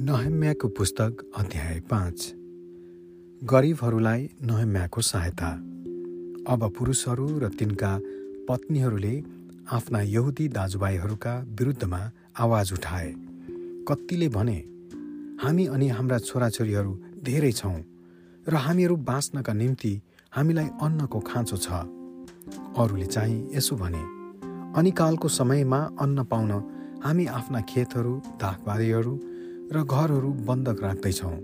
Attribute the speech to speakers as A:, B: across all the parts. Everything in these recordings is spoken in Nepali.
A: नहम्याको पुस्तक अध्याय पाँच। गरिबहरूलाई नहम्याको सहायता। अब पुरुषहरू र तिनका पत्नीहरूले आफ्ना यहुदी दाजुभाइहरूका विरुद्धमा आवाज उठाए। कतिले भने हामी अनि हाम्रा छोराछोरीहरू धेरै छौँ र हामीहरू बाँच्नका निम्ति हामीलाई अन्नको खाँचो छ। अरूले चाहिँ यसो भने अनिकालको समयमा अन्न पाउन हामी आफ्ना खेतहरू दाखबारीहरू र घरहरू बन्धक राख्दैछौँ।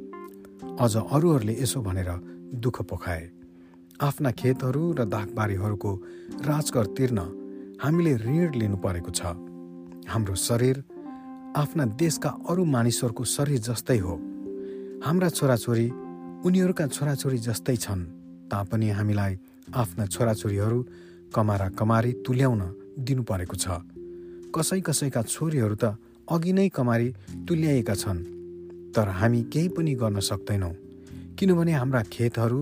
A: अझ अरूहरूले यसो भनेर दुःख पोखाए। आफ्ना खेतहरू र दाखबारीहरूको राजकर तिर्न हामीले ऋण लिनु परेको छ। हाम्रो शरीर आफ्ना देशका अरू मानिसहरूको शरीर जस्तै हो। हाम्रा छोराछोरी उनीहरूका छोराछोरी जस्तै छन् तापनि हामीलाई आफ्ना छोराछोरीहरू कमारा कमारी तुल्याउन दिनु परेको छ। कसै कसैका छोरीहरू त अघि नै कमारी तुल्याएका छन्। तर हामी केही पनि गर्न सक्दैनौँ किनभने हाम्रा खेतहरू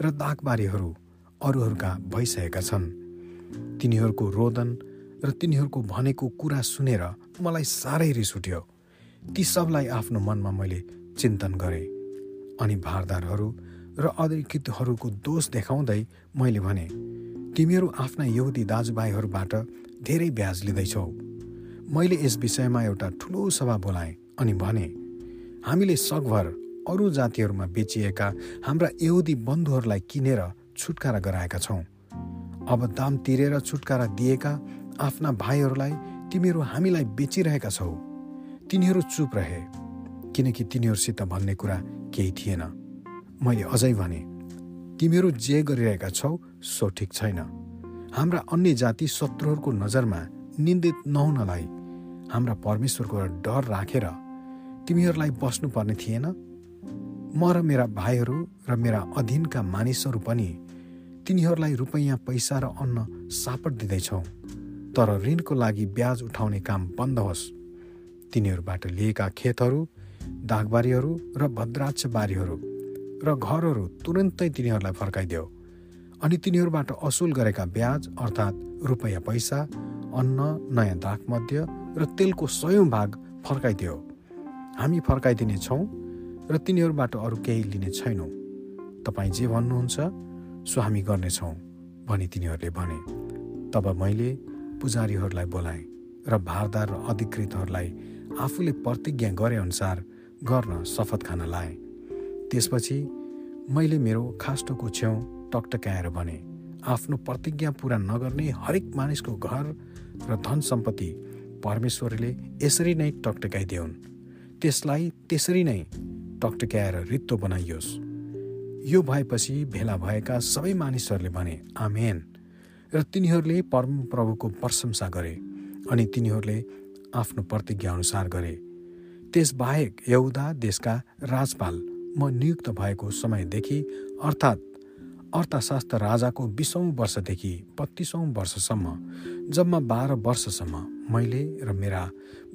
A: र दागबारीहरू अरूहरूका भइसकेका छन्। तिनीहरूको रोदन र तिनीहरूको भनेको कुरा सुनेर मलाई साह्रै रिस उठ्यो। ती सबलाई आफ्नो मनमा मैले चिन्तन गरेँ। अनि भारदारहरू र अधिकृतहरूको दोष देखाउँदै मैले भने तिमीहरू आफ्ना यहुदी दाजुभाइहरूबाट धेरै ब्याज लिँदैछौ। मैले यस विषयमा एउटा ठुलो सभा बोलाएँ अनि भने हामीले सकभर अरू जातिहरूमा बेचिएका हाम्रा यहुदी बन्धुहरूलाई किनेर छुटकारा गराएका छौँ। अब दाम तिरेर छुटकारा दिएका आफ्ना भाइहरूलाई तिमीहरू हामीलाई बेचिरहेका छौ। तिनीहरू चुप रहे किनकि तिनीहरूसित भन्ने कुरा केही थिएन। मैले अझै भने तिमीहरू जे गरिरहेका छौ सो ठिक छैन। हाम्रा अन्य जाति शत्रुहरूको नजरमा निन्दित नहुनलाई हाम्रा परमेश्वरको डर राखेर रा, तिमीहरूलाई बस्नुपर्ने थिएन। म र मेरा भाइहरू र मेरा अधीनका मानिसहरू पनि तिनीहरूलाई रुपैयाँ पैसा र अन्न सापट दिँदैछौ। तर ऋणको लागि ब्याज उठाउने काम बन्द होस्। तिनीहरूबाट लिएका खेतहरू दागबारीहरू र भद्राक्ष बारीहरू र घरहरू तुरन्तै तिनीहरूलाई फर्काइदेऊ। अनि तिनीहरूबाट असुल गरेका ब्याज अर्थात् रुपैयाँ पैसा अन्न नयाँ दागमध्य र तेलको सयौँ भाग फर्काइदियो। हामी फर्काइदिने छौँ र तिनीहरूबाट अरू केही लिने छैनौँ। तपाईँ जे भन्नुहुन्छ सो हामी गर्नेछौँ भनी तिनीहरूले भने। तब मैले पुजारीहरूलाई बोलाएँ र भारदार र अधिकृतहरूलाई आफूले प्रतिज्ञा गरे अनुसार गर्न शपथ खान लाएँ। त्यसपछि मैले मेरो खास्टोको छेउ टकटकाएर भने आफ्नो प्रतिज्ञा पुरा नगर्ने हरेक मानिसको घर र धन सम्पत्ति परमेश्वरले यसरी नै टकटकाइदेऊन् त्यसलाई त्यसरी नै टकटकाएर रित्तो बनाइयोस्। यो भएपछि भेला भएका सबै मानिसहरूले भने आमेन। र तिनीहरूले परमप्रभुको प्रशंसा गरे अनि तिनीहरूले आफ्नो प्रतिज्ञा अनुसार गरे त्यसबाहेक यहुदा देशका राजपाल म नियुक्त भएको समयदेखि अर्थात् अर्थशास्त्र राजाको बिसौँ वर्षदेखि बत्तिसौँ वर्षसम्म जम्मा बाह्र वर्षसम्म मैले र मेरा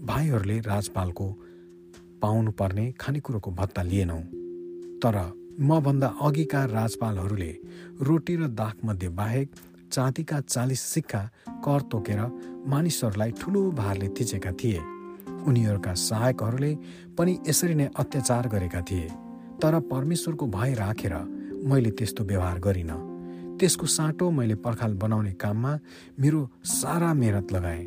A: भाइहरूले राजपालको पाउनुपर्ने खानेकुरोको भत्ता लिएनौँ। तर मभन्दा अघिका राजपालहरूले रोटी र दागमध्ये बाहेक चाँदीका चालिस सिक्का कर तोकेर मानिसहरूलाई ठुलो भारले थिचेका थिए। उनीहरूका सहायकहरूले पनि यसरी नै अत्याचार गरेका थिए। तर परमेश्वरको भय राखेर मैले त्यस्तो व्यवहार गरिनँ। त्यसको साटो मैले पर्खाल बनाउने काममा मेरो सारा मेहनत लगाएँ।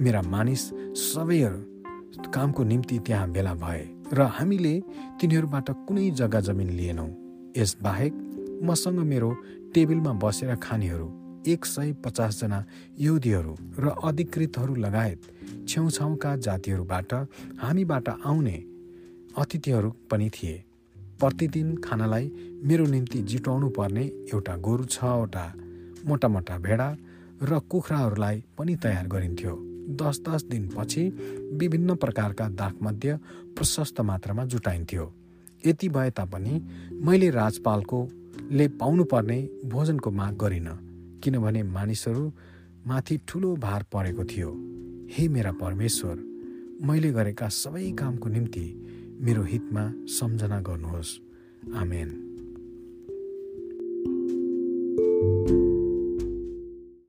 A: मेरा मानिस सबैहरू कामको निम्ति त्यहाँ भेला भए र हामीले तिनीहरूबाट कुनै जग्गा जमिन लिएनौँ। यसबाहेक मसँग मेरो टेबलमा बसेर खानेहरू एक सय पचासजना युदीहरू र अधिकृतहरू लगायत छेउछाउका जातिहरूबाट हामीबाट आउने अतिथिहरू पनि थिए। प्रतिदिन खानालाई मेरो निम्ति जिटाउनु पर्ने एउटा गोरु छवटा मोटा मोटा भेडा र कुखुराहरूलाई पनि तयार गरिन्थ्यो। दस दस दिनपछि विभिन्न प्रकारका दागमध्ये प्रशस्त मात्रामा जुटाइन्थ्यो। यति भए तापनि मैले राजपालकोले पाउनुपर्ने भोजनको माग गरिनँ किनभने मानिसहरू माथि ठुलो भार परेको थियो। हे मेरा परमेश्वर मैले गरेका सबै कामको निम्ति मेरो हितमा सम्झना गर्नुहोस्। आमेन।